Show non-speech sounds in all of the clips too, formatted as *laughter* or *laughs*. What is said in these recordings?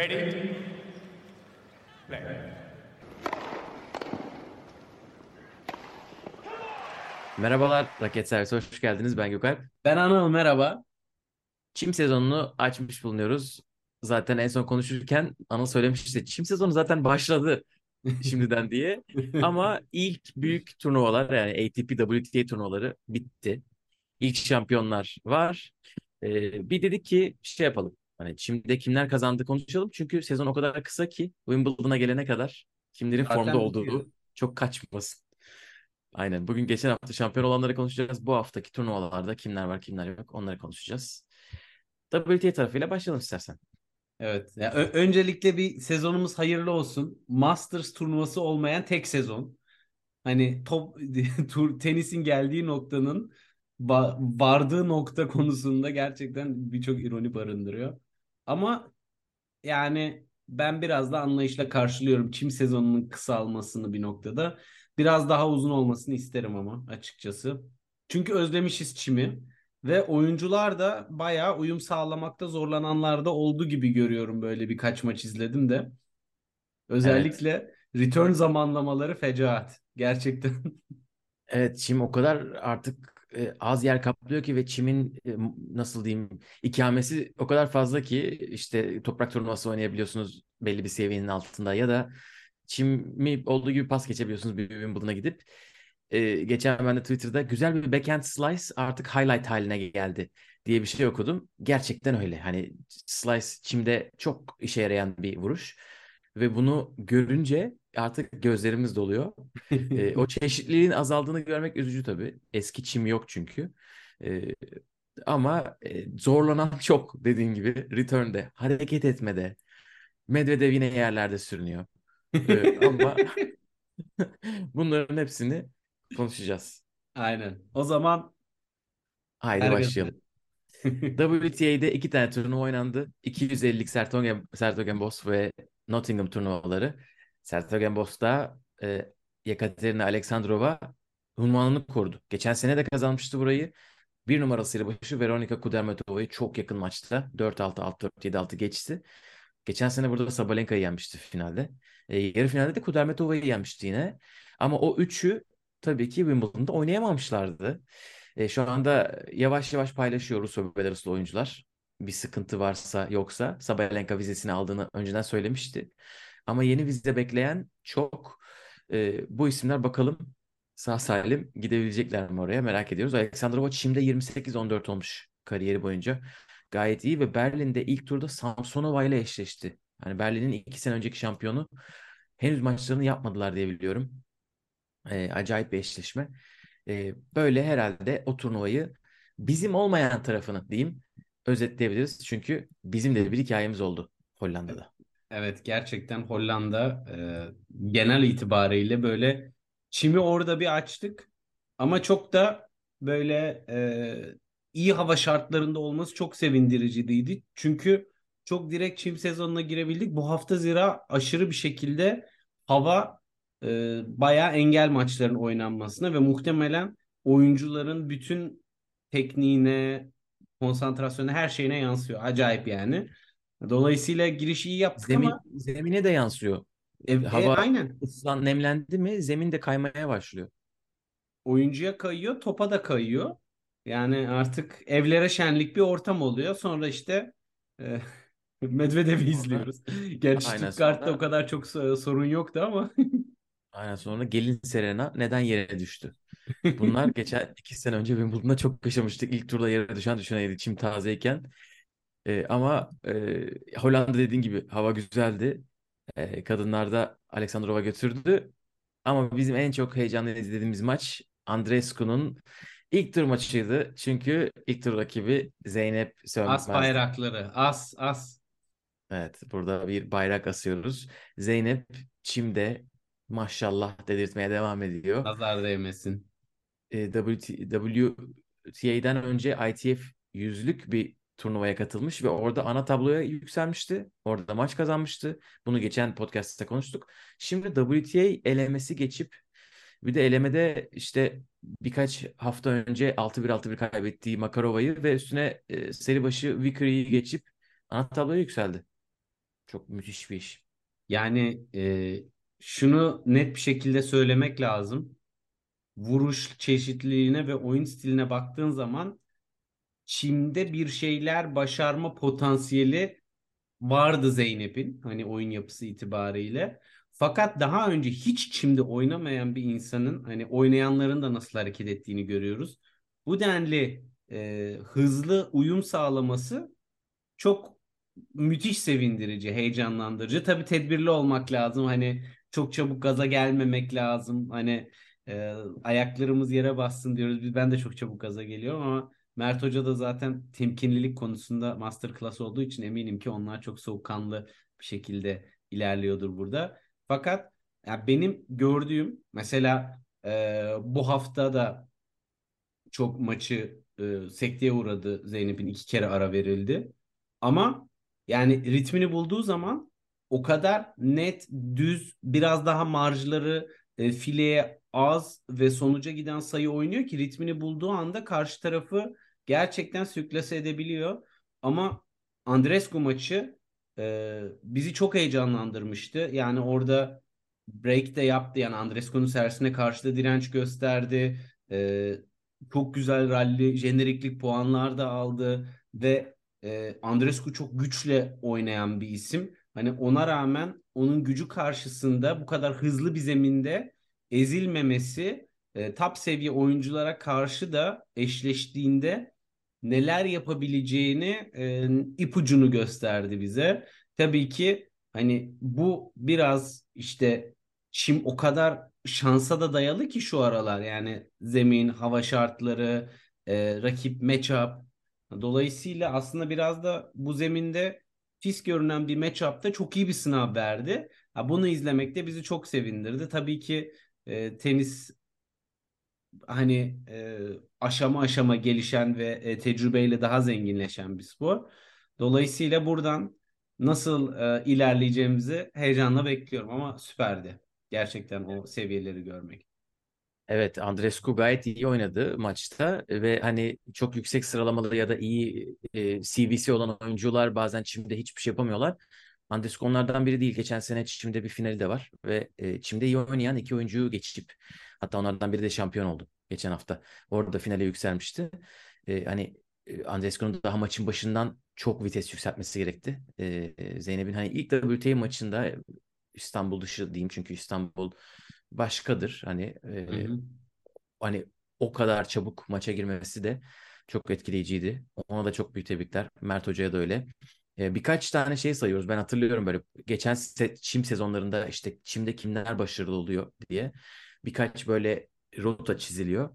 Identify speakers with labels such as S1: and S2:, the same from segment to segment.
S1: Ready? Play.
S2: Merhabalar Raket Servisi hoş geldiniz. Ben Gökalp.
S3: Ben Anıl merhaba.
S2: Çim sezonunu açmış bulunuyoruz. Zaten en son konuşurken Anıl söylemişti. Çim sezonu zaten başladı *laughs* şimdiden diye. Ama ilk büyük turnuvalar yani ATP WTA turnuvaları bitti. İlk şampiyonlar var. Ee, bir dedik ki şey yapalım. Hani Çim'de kimler kazandı konuşalım. Çünkü sezon o kadar kısa ki Wimbledon'a gelene kadar kimlerin
S3: Zaten
S2: formda olduğu
S3: bitiyor.
S2: çok kaçmasın. Aynen. Bugün geçen hafta şampiyon olanları konuşacağız. Bu haftaki turnuvalarda kimler var kimler yok onları konuşacağız. WTA tarafıyla başlayalım istersen.
S3: Evet. Ya, ö- öncelikle bir sezonumuz hayırlı olsun. Masters turnuvası olmayan tek sezon. Hani top *laughs* tur, tenisin geldiği noktanın vardığı nokta konusunda gerçekten birçok ironi barındırıyor. Ama yani ben biraz da anlayışla karşılıyorum çim sezonunun kısalmasını bir noktada. Biraz daha uzun olmasını isterim ama açıkçası. Çünkü özlemişiz çimi ve oyuncular da bayağı uyum sağlamakta zorlananlar da oldu gibi görüyorum böyle birkaç maç izledim de. Özellikle return zamanlamaları fecaat. Gerçekten. *laughs*
S2: Evet Çim o kadar artık e, az yer kaplıyor ki ve Çim'in e, nasıl diyeyim ikamesi o kadar fazla ki işte toprak turnuvası oynayabiliyorsunuz belli bir seviyenin altında ya da Çim'i olduğu gibi pas geçebiliyorsunuz Wimbledon'a gidip. E, geçen ben de Twitter'da güzel bir backhand slice artık highlight haline geldi diye bir şey okudum. Gerçekten öyle. Hani slice Çim'de çok işe yarayan bir vuruş ve bunu görünce artık gözlerimiz doluyor. *laughs* E, o çeşitliliğin azaldığını görmek üzücü tabii. Eski çim yok çünkü. E, ama e, zorlanan *laughs* çok dediğin gibi return'de, hareket etmede. Medvedev yine yerlerde sürünüyor. E, ama *laughs* bunların hepsini konuşacağız.
S3: Aynen. O zaman
S2: Haydi
S3: her
S2: başlayalım. WTA'de iki tane turnuva oynandı. 250'lik Sertogen, Sertogenbosch ve Nottingham turnuvaları. Sertogenbosch'ta e, Yekaterina Alexandrova unvanını korudu. Geçen sene de kazanmıştı burayı. Bir numarasıyla başı Veronika Kudermetova'yı çok yakın maçta 4-6, 6-4, 7-6 geçti. Geçen sene burada Sabalenka'yı yenmişti finalde. E, yarı finalde de Kudermetova'yı yenmişti yine. Ama o üçü tabii ki Wimbledon'da oynayamamışlardı. E, şu anda yavaş yavaş paylaşıyor Rus ve Belaruslu oyuncular. Bir sıkıntı varsa yoksa Sabalenka vizesini aldığını önceden söylemişti. Ama yeni vize bekleyen çok. E, bu isimler bakalım sağ salim gidebilecekler mi oraya merak ediyoruz. Alexandrova Çim'de 28-14 olmuş kariyeri boyunca. Gayet iyi ve Berlin'de ilk turda Samsonova ile eşleşti. Yani Berlin'in iki sene önceki şampiyonu henüz maçlarını yapmadılar diye biliyorum. E, acayip bir eşleşme. E, böyle herhalde o turnuvayı bizim olmayan tarafını diyeyim özetleyebiliriz. Çünkü bizim de bir hikayemiz oldu Hollanda'da.
S3: Evet gerçekten Hollanda e, genel itibariyle böyle çimi orada bir açtık ama çok da böyle e, iyi hava şartlarında olması çok sevindiriciydi. Çünkü çok direkt çim sezonuna girebildik. Bu hafta zira aşırı bir şekilde hava e, bayağı engel maçların oynanmasına ve muhtemelen oyuncuların bütün tekniğine, konsantrasyonuna her şeyine yansıyor. Acayip yani. Dolayısıyla girişi iyi yaptık
S2: Zemin,
S3: ama
S2: zemine de yansıyor.
S3: e, e,
S2: Hava
S3: aynen.
S2: ıslan, nemlendi mi zemin de kaymaya başlıyor.
S3: Oyuncuya kayıyor, topa da kayıyor. Yani artık evlere şenlik bir ortam oluyor. Sonra işte e, *laughs* Medvedev'i izliyoruz. Gerçi
S2: Aynen,
S3: Stuttgart'ta o kadar çok so- sorun yoktu ama *laughs*
S2: Aynen sonra gelin Serena neden yere düştü? Bunlar *laughs* geçen iki sene önce Wimbledon'da çok yaşamıştık. İlk turda yere düşen düşeneydi çim tazeyken. Ee, ama e, Hollanda dediğin gibi hava güzeldi. E, kadınlarda Aleksandrova götürdü. Ama bizim en çok heyecanlı izlediğimiz maç Andreescu'nun ilk tur maçıydı. Çünkü ilk tur rakibi Zeynep
S3: as
S2: Sönmez'di.
S3: bayrakları, as as.
S2: Evet, burada bir bayrak asıyoruz. Zeynep çimde maşallah dedirtmeye devam ediyor.
S3: Nazar değmesin.
S2: E, WT, WTA'den önce ITF yüzlük bir turnuvaya katılmış ve orada ana tabloya yükselmişti. Orada maç kazanmıştı. Bunu geçen podcast'ta konuştuk. Şimdi WTA elemesi geçip bir de elemede işte birkaç hafta önce 6-1 6-1 kaybettiği Makarova'yı ve üstüne e, seri başı Vickery'i geçip ana tabloya yükseldi. Çok müthiş bir iş.
S3: Yani e, şunu net bir şekilde söylemek lazım. Vuruş çeşitliliğine ve oyun stiline baktığın zaman Çim'de bir şeyler başarma potansiyeli vardı Zeynep'in hani oyun yapısı itibariyle. Fakat daha önce hiç Çim'de oynamayan bir insanın hani oynayanların da nasıl hareket ettiğini görüyoruz. Bu denli e, hızlı uyum sağlaması çok müthiş sevindirici, heyecanlandırıcı. Tabii tedbirli olmak lazım. Hani çok çabuk gaza gelmemek lazım. Hani e, ayaklarımız yere bassın diyoruz. Biz ben de çok çabuk gaza geliyorum ama Mert Hoca da zaten temkinlilik konusunda masterclass olduğu için eminim ki onlar çok soğukkanlı bir şekilde ilerliyordur burada. Fakat ya benim gördüğüm mesela e, bu hafta da çok maçı e, sekteye uğradı Zeynep'in iki kere ara verildi. Ama yani ritmini bulduğu zaman o kadar net, düz, biraz daha marjları e, fileye az ve sonuca giden sayı oynuyor ki ritmini bulduğu anda karşı tarafı gerçekten sürklase edebiliyor. Ama Andrescu maçı e, bizi çok heyecanlandırmıştı. Yani orada break de yaptı. Yani Andrescu'nun servisine karşı da direnç gösterdi. E, çok güzel rally, jeneriklik puanlar da aldı ve e, Andrescu çok güçle oynayan bir isim. Hani ona rağmen onun gücü karşısında bu kadar hızlı bir zeminde ezilmemesi e, top seviye oyunculara karşı da eşleştiğinde neler yapabileceğini e, ipucunu gösterdi bize. Tabii ki hani bu biraz işte Çim o kadar şansa da dayalı ki şu aralar yani zemin, hava şartları, e, rakip matchup. Dolayısıyla aslında biraz da bu zeminde pis görünen bir matchup'ta çok iyi bir sınav verdi. Ha, bunu izlemek de bizi çok sevindirdi. Tabii ki e, tenis hani e, aşama aşama gelişen ve e, tecrübeyle daha zenginleşen bir spor. Dolayısıyla buradan nasıl e, ilerleyeceğimizi heyecanla bekliyorum ama süperdi. Gerçekten o seviyeleri görmek.
S2: Evet, Andrescu gayet iyi oynadı maçta ve hani çok yüksek sıralamalı ya da iyi e, CV'si olan oyuncular bazen çimde hiçbir şey yapamıyorlar. Andrescu onlardan biri değil. Geçen sene çimde bir finali de var ve e, çimde iyi oynayan iki oyuncuyu geçip hatta onlardan biri de şampiyon oldu geçen hafta. Orada finale yükselmişti. E, hani e, Andrescu'nun daha maçın başından çok vites yükseltmesi gerekti. E, Zeynep'in hani ilk WTA maçında İstanbul dışı diyeyim çünkü İstanbul başkadır. Hani e, hani o kadar çabuk maça girmesi de çok etkileyiciydi. Ona da çok büyük tebrikler. Mert Hoca'ya da öyle. E, birkaç tane şey sayıyoruz. Ben hatırlıyorum böyle geçen se çim sezonlarında işte çimde kimler başarılı oluyor diye birkaç böyle rota çiziliyor.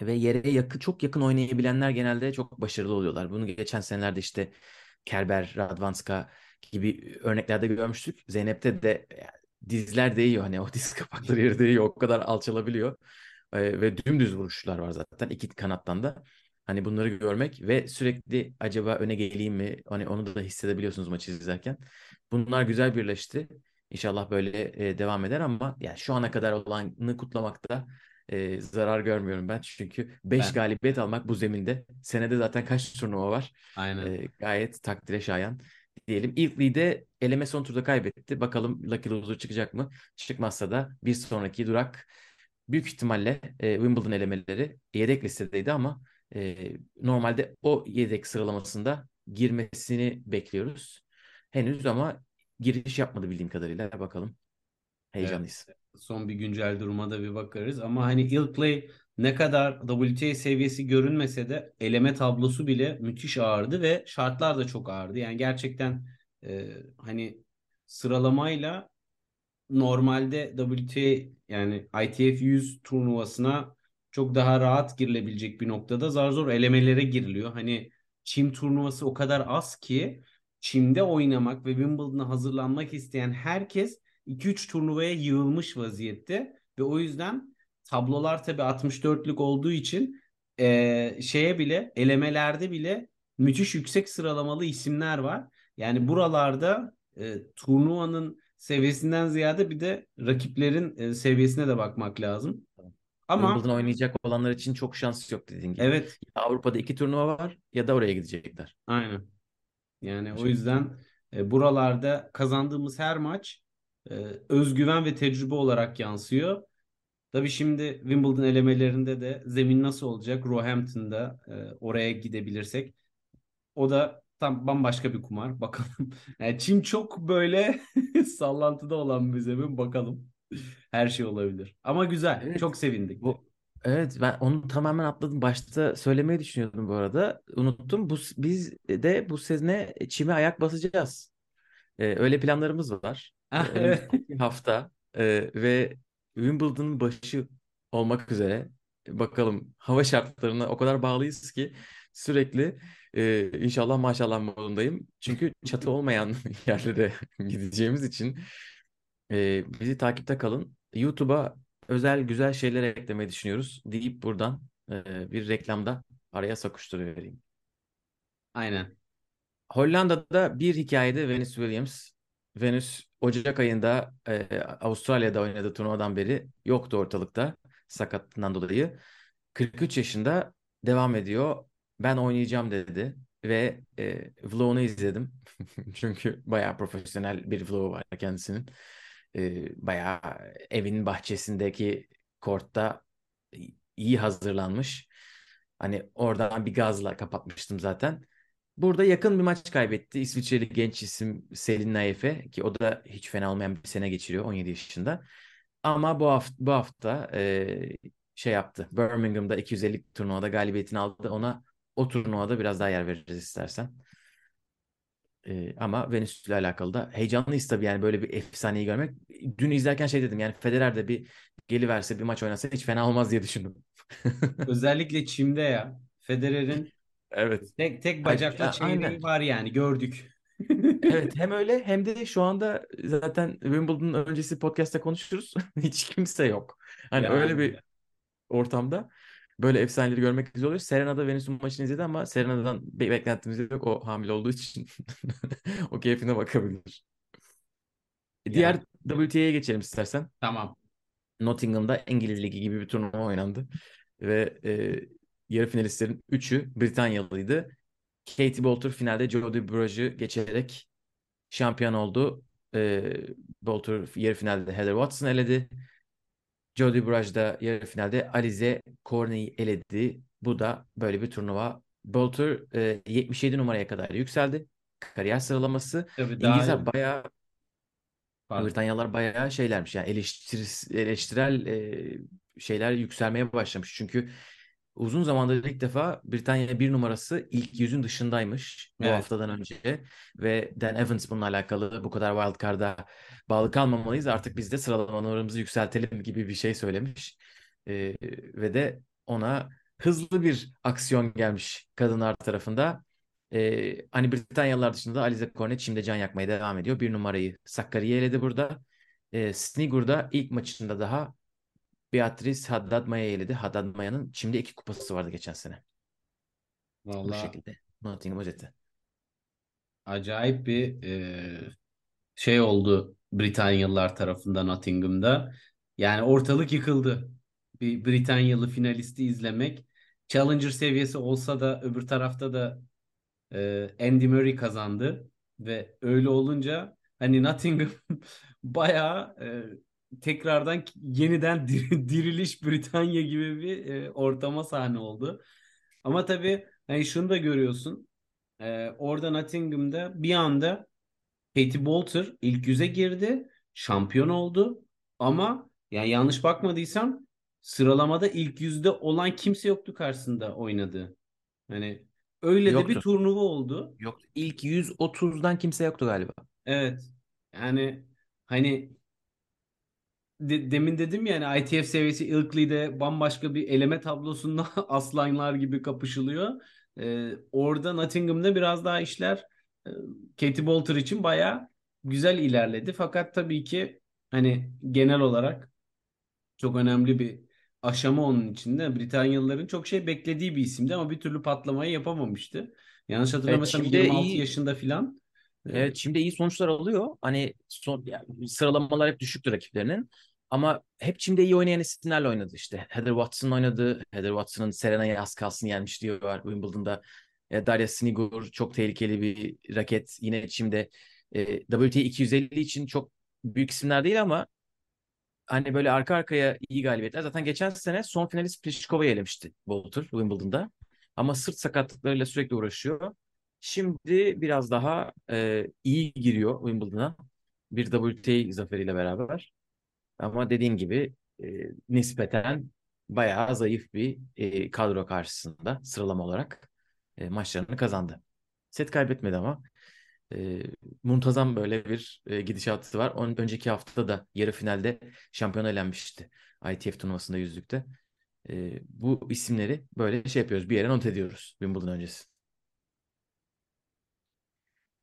S2: Ve yere yakın çok yakın oynayabilenler genelde çok başarılı oluyorlar. Bunu geçen senelerde işte Kerber, Radvanska gibi örneklerde görmüştük. Zeynep'te de dizler değiyor hani o diz *laughs* kapakları yeri değiyor o kadar alçalabiliyor. Ee, ve dümdüz vuruşlar var zaten iki kanattan da. Hani bunları görmek ve sürekli acaba öne geleyim mi? Hani onu da hissedebiliyorsunuz maçı izlerken. Bunlar güzel birleşti. İnşallah böyle e, devam eder ama yani şu ana kadar olanı kutlamakta e, zarar görmüyorum ben. Çünkü 5 galibiyet almak bu zeminde. Senede zaten kaç turnuva var?
S3: Aynen.
S2: E, gayet takdire şayan diyelim. İlk de eleme son turda kaybetti. Bakalım Lucky Loser çıkacak mı? Çıkmazsa da bir sonraki durak büyük ihtimalle e, Wimbledon elemeleri yedek listedeydi ama e, normalde o yedek sıralamasında girmesini bekliyoruz. Henüz ama giriş yapmadı bildiğim kadarıyla. Bakalım. Heyecanlıyız. Evet.
S3: Son bir güncel duruma da bir bakarız. Ama hani Ilkley ne kadar WTA seviyesi görünmese de eleme tablosu bile müthiş ağırdı ve şartlar da çok ağırdı. Yani gerçekten e, hani sıralamayla normalde WTA yani ITF 100 turnuvasına çok daha rahat girilebilecek bir noktada zar zor elemelere giriliyor. Hani çim turnuvası o kadar az ki çimde oynamak ve Wimbledon'a hazırlanmak isteyen herkes 2-3 turnuvaya yığılmış vaziyette ve o yüzden tablolar tabii 64'lük olduğu için e, şeye bile elemelerde bile müthiş yüksek sıralamalı isimler var. Yani buralarda e, turnuvanın seviyesinden ziyade bir de rakiplerin e, seviyesine de bakmak lazım.
S2: Ama Wimbledon oynayacak olanlar için çok şans yok dediğin gibi.
S3: Evet.
S2: Avrupa'da iki turnuva var ya da oraya gidecekler.
S3: Aynen. Yani o yüzden E, buralarda kazandığımız her maç e, özgüven ve tecrübe olarak yansıyor. Tabii şimdi Wimbledon elemelerinde de zemin nasıl olacak? Roehampton'da e, oraya gidebilirsek. O da tam bambaşka bir kumar. *laughs* Bakalım. Yani Çin çok böyle *laughs* sallantıda olan bir zemin. Bakalım. Her şey olabilir. Ama güzel.
S2: Evet.
S3: Çok sevindik.
S2: Bu evet ben onu tamamen atladım. Başta söylemeyi düşünüyordum bu arada. Unuttum. Bu biz de bu sene çime ayak basacağız. Ee, öyle planlarımız var. *laughs*
S3: Ah,
S2: önümüzdeki hafta e, ve Wimbledon'ın başı olmak üzere. Bakalım hava şartlarına o kadar bağlıyız ki sürekli e, inşallah maşallah modundayım. Çünkü çatı olmayan *laughs* yerlere gideceğimiz için e, bizi takipte kalın. YouTube'a özel güzel şeyler eklemeyi düşünüyoruz deyip buradan e, bir reklamda araya sokuşturuvereyim.
S3: Aynen.
S2: Hollanda'da bir hikayede Venus Williams. Venus Ocak ayında e, Avustralya'da oynadığı turnuvadan beri yoktu ortalıkta sakatlığından dolayı. 43 yaşında devam ediyor. Ben oynayacağım dedi ve e, vlogunu izledim. *laughs* Çünkü bayağı profesyonel bir vlogu var kendisinin. E, bayağı evin bahçesindeki kortta iyi hazırlanmış. Hani oradan bir gazla kapatmıştım zaten. Burada yakın bir maç kaybetti. İsviçreli genç isim Selin Naefe ki o da hiç fena olmayan bir sene geçiriyor 17 yaşında. Ama bu hafta, bu hafta e, şey yaptı. Birmingham'da 250 turnuvada galibiyetini aldı. Ona o turnuvada biraz daha yer veririz istersen. E, ama Venüs ile alakalı da heyecanlıyız tabii yani böyle bir efsaneyi görmek. Dün izlerken şey dedim yani Federer de bir geliverse bir maç oynasa hiç fena olmaz diye düşündüm. *laughs*
S3: Özellikle çimde ya. Federer'in
S2: Evet.
S3: tek tek bacakla çeyreği var yani gördük. *laughs*
S2: Evet hem öyle hem de şu anda zaten Wimbledon öncesi podcast'te konuşuruz. *laughs* Hiç kimse yok. Hani
S3: Yani.
S2: öyle bir ortamda böyle efsaneleri görmek güzel oluyor. Serena da Venüs'ün maçını izledi ama Serena'dan bir beklentimiz yok. O hamile olduğu için *laughs* o keyfine bakabilir. Diğer WTA'ya geçelim istersen.
S3: Tamam.
S2: Nottingham'da İngiliz Ligi gibi bir turnuva oynandı. Ve e, yarı finalistlerin 3'ü Britanyalıydı. Katie Boulter finalde Jodie Burrag'ı geçerek şampiyon oldu. E, Boulter yarı finalde Heather Watson eledi. Jodie Burrage da yarı finalde Alize Cornet'i eledi. Bu da böyle bir turnuva. Boulter e, 77 numaraya kadar yükseldi. Kariyer sıralaması.
S3: Tabii
S2: İngilizler bayağı
S3: Pardon.
S2: Britanyalılar bayağı şeylermiş yani eleştiris, eleştirel e, şeyler yükselmeye başlamış. Çünkü uzun zamandır ilk defa Britanya bir numarası ilk yüzün dışındaymış bu
S3: Evet.
S2: haftadan önce ve Dan Evans bununla alakalı bu kadar wild card'a bağlı kalmamalıyız artık biz de sıralamalarımızı yükseltelim gibi bir şey söylemiş. E, ve de ona hızlı bir aksiyon gelmiş kadınlar tarafında. Ee, hani Britanyalılar dışında da Alize Cornet şimdi can yakmaya devam ediyor. Bir numarayı Sakarya'yı eledi burada. Ee, Snigur'da ilk maçında daha Beatrice Haddad Maya'yı eledi. Haddad Maya'nın şimdi iki kupası vardı geçen sene. Bu
S3: Vallahi
S2: şekilde. Nottingham özeti.
S3: acayip bir e, şey oldu Britanyalılar tarafından Nottingham'da. Yani ortalık yıkıldı. Bir Britanyalı finalisti izlemek. Challenger seviyesi olsa da öbür tarafta da e, Andy Murray kazandı. Ve öyle olunca hani Nottingham *laughs* bayağı e, tekrardan yeniden *laughs* dir- diriliş Britanya gibi bir e, ortama sahne oldu. Ama tabii hani şunu da görüyorsun. E, orada Nottingham'da bir anda Katie Boulter ilk yüze girdi. Şampiyon oldu. Ama yani yanlış bakmadıysam sıralamada ilk yüzde olan kimse yoktu karşısında oynadığı. Hani öyle de bir
S2: Yoktu.
S3: turnuva oldu.
S2: Yok ilk 130'dan kimse yoktu galiba.
S3: Evet. Yani hani de- demin dedim ya hani ITF seviyesi Ilkley'de bambaşka bir eleme tablosunda *laughs* aslanlar gibi kapışılıyor. Ee, orada Nottingham'da biraz daha işler e, Katie Boulter için bayağı güzel ilerledi. Fakat tabii ki hani genel olarak çok önemli bir aşama onun içinde. Britanyalıların çok şey beklediği bir isimdi ama bir türlü patlamayı yapamamıştı. Yanlış hatırlamıyorsam
S2: şimdi
S3: 26
S2: iyi-
S3: yaşında filan.
S2: Evet şimdi iyi sonuçlar alıyor. Hani son, yani sıralamalar hep düşüktü rakiplerinin. Ama hep Çim'de iyi oynayan isimlerle oynadı işte. Heather Watson oynadı. Heather Watson'ın Serena'ya az kalsın yenmiş diyor Wimbledon'da. E, Darya Sinigur çok tehlikeli bir raket. Yine Çim'de E, WTA 250 için çok büyük isimler değil ama hani böyle arka arkaya iyi galibiyetler. Zaten geçen sene son finalist Pliškova'yı elemişti Walter Wimbledon'da. Ama sırt sakatlıklarıyla sürekli uğraşıyor. Şimdi biraz daha e, iyi giriyor Wimbledon'a. Bir WTA zaferiyle beraber. Ama dediğin gibi e, nispeten bayağı zayıf bir e, kadro karşısında sıralama olarak e, maçlarını kazandı. Set kaybetmedi ama e, muntazam böyle bir e, gidişatı var. Onun önceki haftada da yarı finalde şampiyon elenmişti ITF turnuvasında yüzlükte. E, bu isimleri böyle şey yapıyoruz. Bir yere not ediyoruz Wimbledon öncesi.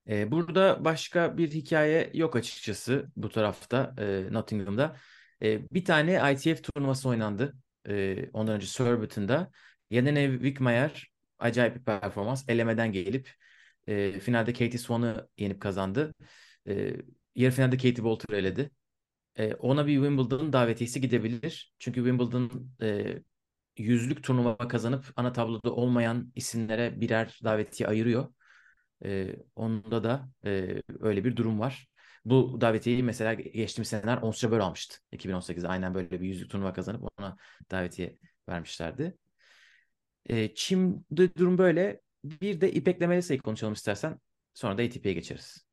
S2: Burada başka bir hikaye yok açıkçası bu tarafta Nottingham'da. Bir tane ITF turnuvası oynandı. Ondan önce Surbiton'da. Jelena Wickmayer acayip bir performans. Elemeden gelip finalde Katie Swan'ı yenip kazandı. E, yarı finalde Katie Bolter eledi. Ona bir Wimbledon davetiyesi gidebilir. Çünkü Wimbledon yüzlük turnuva kazanıp ana tabloda olmayan isimlere birer davetiye ayırıyor. E, onda da e, öyle bir durum var. Bu davetiyeyi mesela geçtiğimiz seneler Ons Jabeur almıştı. 2018'de aynen böyle bir yüzlük turnuva kazanıp ona davetiye vermişlerdi. E, Çim'de durum böyle. Bir de İpek Melisa'yı konuşalım istersen. Sonra da ATP'ye geçeriz.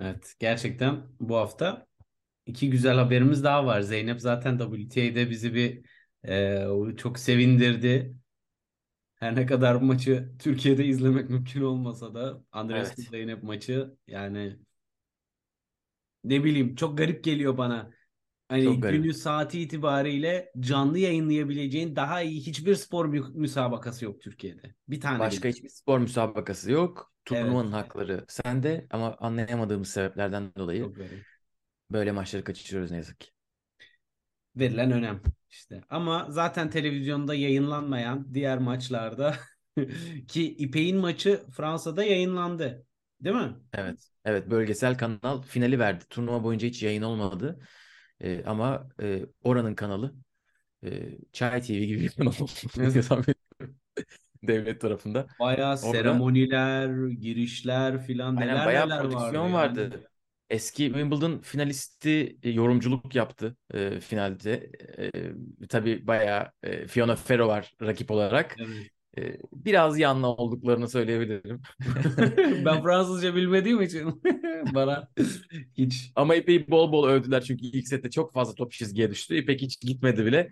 S3: Evet gerçekten bu hafta iki güzel haberimiz daha var. Zeynep zaten WTA'de bizi bir e, çok sevindirdi. Her ne kadar bu maçı Türkiye'de izlemek mümkün olmasa da Andres
S2: Evet.
S3: Zeynep maçı yani ne bileyim çok garip geliyor bana. Hani
S2: Çok garip.
S3: günü saati itibariyle canlı yayınlayabileceğin daha iyi hiçbir spor mü- müsabakası yok Türkiye'de. Bir tane
S2: Başka
S3: bile.
S2: hiçbir spor müsabakası yok. Turnuvanın hakları sende ama anlayamadığımız sebeplerden dolayı
S3: Çok garip.
S2: böyle maçları kaçırıyoruz ne yazık ki.
S3: Verilen önem işte. Ama zaten televizyonda yayınlanmayan diğer maçlarda *laughs* ki İpek'in maçı Fransa'da yayınlandı. Değil mi?
S2: Evet. Evet bölgesel kanal finali verdi. Turnuva boyunca hiç yayın olmadı. Ee, ama e, oranın kanalı e, Çay TV gibi bir kanal. *laughs* *laughs* Devlet tarafında.
S3: Bayağı
S2: Orada
S3: seremoniler, girişler filan neler
S2: bayağı
S3: neler vardı
S2: prodüksiyon
S3: yani.
S2: Eski Wimbledon finalisti e, yorumculuk yaptı e, finalde. E, tabii bayağı e, Fiona Ferro var rakip olarak.
S3: Evet.
S2: E, biraz yanlı olduklarını söyleyebilirim. *laughs*
S3: Ben *laughs* Fransızca bilmediğim için *laughs* bana hiç
S2: Ama İpek'i bol bol övdüler çünkü ilk sette çok fazla top çizgiye düştü. İpek hiç gitmedi bile.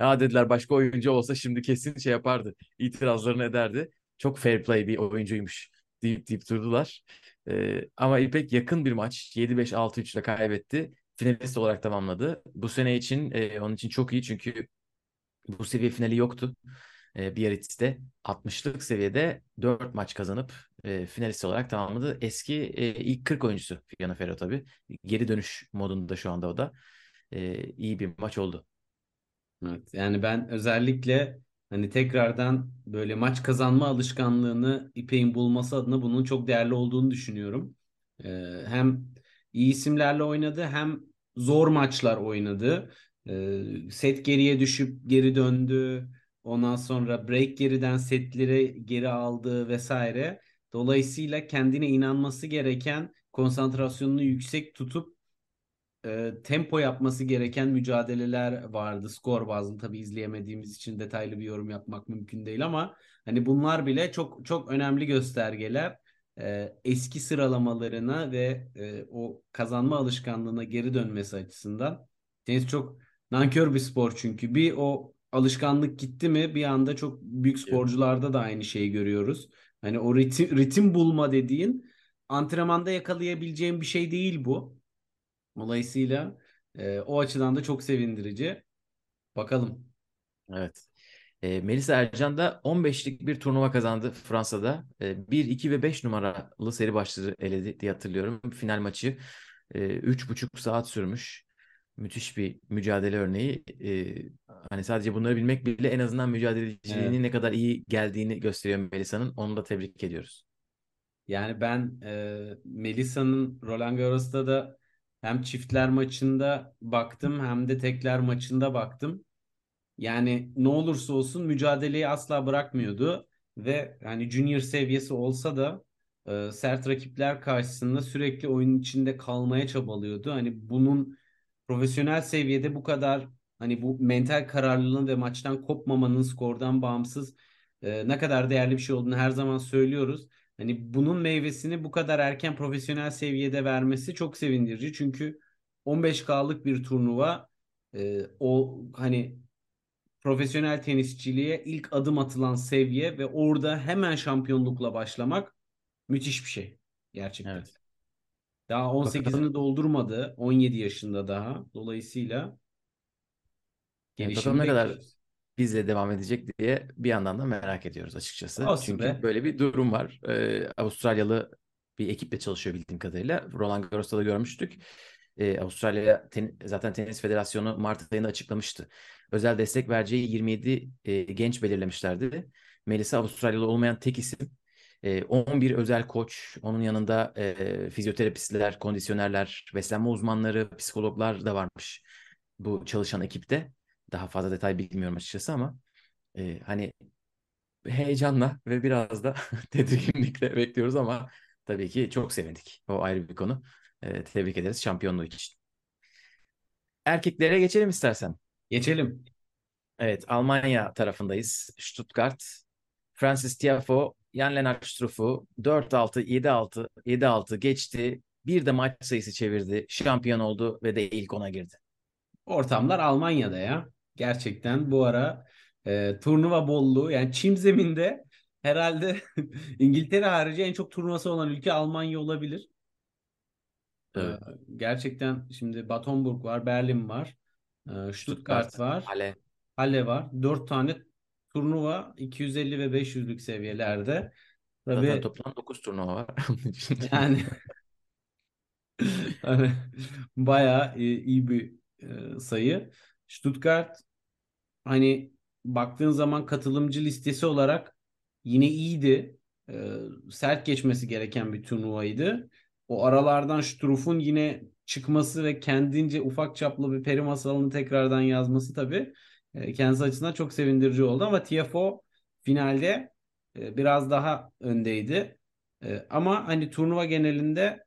S2: Ya dediler başka oyuncu olsa şimdi kesin şey yapardı. İtirazlarını ederdi. Çok fair play bir oyuncuymuş deyip deyip durdular. Ee, ama İpek yakın bir maç 7-5 6-3 ile kaybetti. Finalist olarak tamamladı. Bu sene için e, onun için çok iyi çünkü bu seviye finali yoktu. E, Biarritz'te 60'lık seviyede 4 maç kazanıp e, finalist olarak tamamladı. Eski e, ilk 40 oyuncusu Fiona Ferro tabii. Geri dönüş modunda şu anda o da. E, iyi bir maç oldu.
S3: Evet, yani ben özellikle hani tekrardan böyle maç kazanma alışkanlığını İpek'in bulması adına bunun çok değerli olduğunu düşünüyorum. Ee, hem iyi isimlerle oynadı hem zor maçlar oynadı. Ee, set geriye düşüp geri döndü. Ondan sonra break geriden setleri geri aldı vesaire. Dolayısıyla kendine inanması gereken konsantrasyonunu yüksek tutup e, tempo yapması gereken mücadeleler vardı. Skor bazlı tabii izleyemediğimiz için detaylı bir yorum yapmak mümkün değil ama hani bunlar bile çok çok önemli göstergeler. E, eski sıralamalarına ve e, o kazanma alışkanlığına geri dönmesi açısından. Tenis çok nankör bir spor çünkü. Bir o alışkanlık gitti mi bir anda çok büyük sporcularda da aynı şeyi görüyoruz. Hani o ritim, ritim bulma dediğin antrenmanda yakalayabileceğin bir şey değil bu. Dolayısıyla e, o açıdan da çok sevindirici. Bakalım.
S2: Evet. E, Melisa Ercan da 15'lik bir turnuva kazandı Fransa'da. E, 1, 2 ve 5 numaralı seri başları eledi diye hatırlıyorum. Final maçı e, 3,5 saat sürmüş. Müthiş bir mücadele örneği. E, hani sadece bunları bilmek bile en azından mücadeleciliğinin
S3: Evet.
S2: ne kadar iyi geldiğini gösteriyor Melisa'nın. Onu da tebrik ediyoruz.
S3: Yani ben e, Melisa'nın Roland Garros'ta da hem çiftler maçında baktım hem de tekler maçında baktım. Yani ne olursa olsun mücadeleyi asla bırakmıyordu ve hani junior seviyesi olsa da e, sert rakipler karşısında sürekli oyunun içinde kalmaya çabalıyordu. Hani bunun profesyonel seviyede bu kadar hani bu mental kararlılığın ve maçtan kopmamanın skordan bağımsız e, ne kadar değerli bir şey olduğunu her zaman söylüyoruz. Hani bunun meyvesini bu kadar erken profesyonel seviyede vermesi çok sevindirici. Çünkü 15K'lık bir turnuva e, o hani profesyonel tenisçiliğe ilk adım atılan seviye ve orada hemen şampiyonlukla başlamak müthiş bir şey gerçekten.
S2: Evet.
S3: Daha 18'ini doldurmadı. 17 yaşında daha. Dolayısıyla gelişimi
S2: ne kadar. Bizle devam edecek diye bir yandan da merak ediyoruz açıkçası.
S3: Olsun
S2: Çünkü
S3: be.
S2: böyle bir durum var. Ee, Avustralyalı bir ekiple çalışıyor bildiğim kadarıyla. Roland Garros'ta da görmüştük. Ee, Avustralya ten- zaten Tenis Federasyonu Mart ayında açıklamıştı. Özel destek vereceği 27 e, genç belirlemişlerdi. Melisa Avustralyalı olmayan tek isim. E, 11 özel koç, onun yanında e, fizyoterapistler, kondisyonerler, beslenme uzmanları, psikologlar da varmış bu çalışan ekipte. Daha fazla detay bilmiyorum açıkçası ama e, hani heyecanla ve biraz da *laughs* tedirginlikle bekliyoruz ama tabii ki çok sevindik. O ayrı bir konu. E, tebrik ederiz şampiyonluğu için. Erkeklere geçelim istersen.
S3: Geçelim.
S2: Evet, Almanya tarafındayız. Stuttgart. Francis Tiafoe, Jan-Lennart Struff'u 4-6, 7-6, 7-6 geçti. Bir de maç sayısı çevirdi. Şampiyon oldu ve de ilk ona girdi.
S3: Ortamlar Almanya'da ya. Gerçekten bu ara e, turnuva bolluğu yani çim zeminde herhalde *laughs* İngiltere harici en çok turnuvası olan ülke Almanya olabilir. E,
S2: Evet.
S3: gerçekten şimdi Bad Homburg var, Berlin var, e, Stuttgart var,
S2: Halle.
S3: Halle var. Dört tane turnuva 250 ve 500'lük seviyelerde.
S2: Zaten
S3: Tabii
S2: toplam 9 turnuva var. *laughs*
S3: Yani *laughs* hani bayağı iyi, iyi bir e, sayı. Stuttgart hani baktığın zaman katılımcı listesi olarak yine iyiydi. Ee, sert geçmesi gereken bir turnuvaydı. O aralardan Struff'un yine çıkması ve kendince ufak çaplı bir peri masalını tekrardan yazması tabii e, kendisi açısından çok sevindirici oldu ama Tiafoe finalde e, biraz daha öndeydi. E, ama hani turnuva genelinde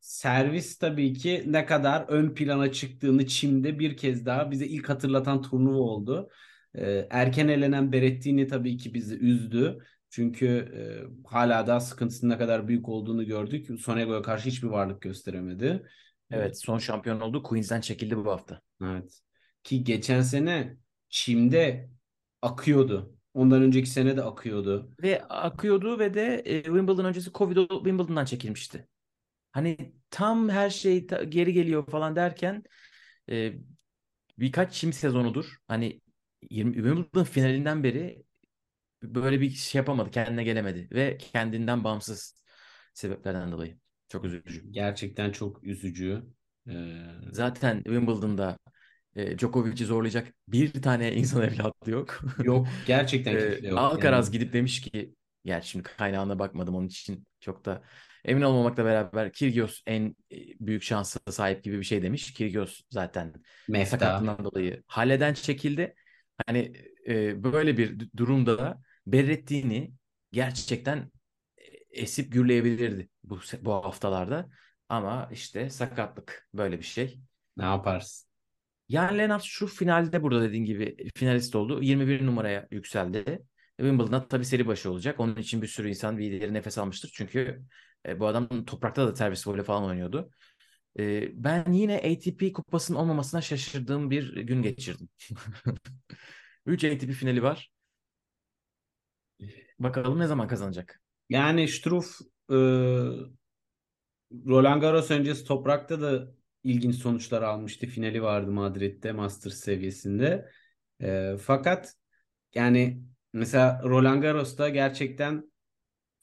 S3: servis tabii ki ne kadar ön plana çıktığını çimde bir kez daha bize ilk hatırlatan turnuva oldu. Ee, erken elenen Berrettini tabii ki bizi üzdü. Çünkü e, hala daha sıkıntısının ne kadar büyük olduğunu gördük. Sonego'ya karşı hiçbir varlık gösteremedi.
S2: Evet, son şampiyon oldu. Queens'den çekildi bu hafta.
S3: Evet. Ki geçen sene çimde akıyordu. Ondan önceki sene de akıyordu.
S2: Ve akıyordu ve de e, Wimbledon öncesi Covid Wimbledon'dan çekilmişti. Hani tam her şey ta- geri geliyor falan derken e, birkaç çim sezonudur. Hani 20, Wimbledon finalinden beri böyle bir şey yapamadı, kendine gelemedi ve kendinden bağımsız sebeplerden dolayı. Çok üzücü.
S3: Gerçekten çok üzücü. Ee,
S2: Zaten Wimbledon'da e, Djokovic'i zorlayacak bir tane insan *laughs* evladı yok.
S3: yok gerçekten
S2: Ee, *laughs*
S3: kimse yok.
S2: Alcaraz
S3: Yani.
S2: gidip demiş ki gerçi şimdi kaynağına bakmadım onun için çok da emin olmamakla beraber Kyrgios en e, büyük şansa sahip gibi bir şey demiş. Kyrgios zaten
S3: Mefta.
S2: sakatlığından dolayı haleden çekildi. Hani e, böyle bir durumda da Berrettini gerçekten e, esip gürleyebilirdi bu bu haftalarda. Ama işte sakatlık böyle bir şey.
S3: Ne yaparsın?
S2: Jan Lennart şu finalde burada dediğin gibi finalist oldu. 21 numaraya yükseldi. Wimbledon'da tabii seri başı olacak. Onun için bir sürü insan bir nefes almıştır. Çünkü e, bu adam toprakta da servis voley falan oynuyordu. E, ben yine ATP kupasının olmamasına şaşırdığım bir gün geçirdim. *laughs* 3 ATP finali var. Bakalım ne zaman kazanacak?
S3: Yani Struff e, Roland Garros öncesi toprakta da ilginç sonuçlar almıştı. Finali vardı Madrid'de Masters seviyesinde. E, fakat yani mesela Roland Garros'ta gerçekten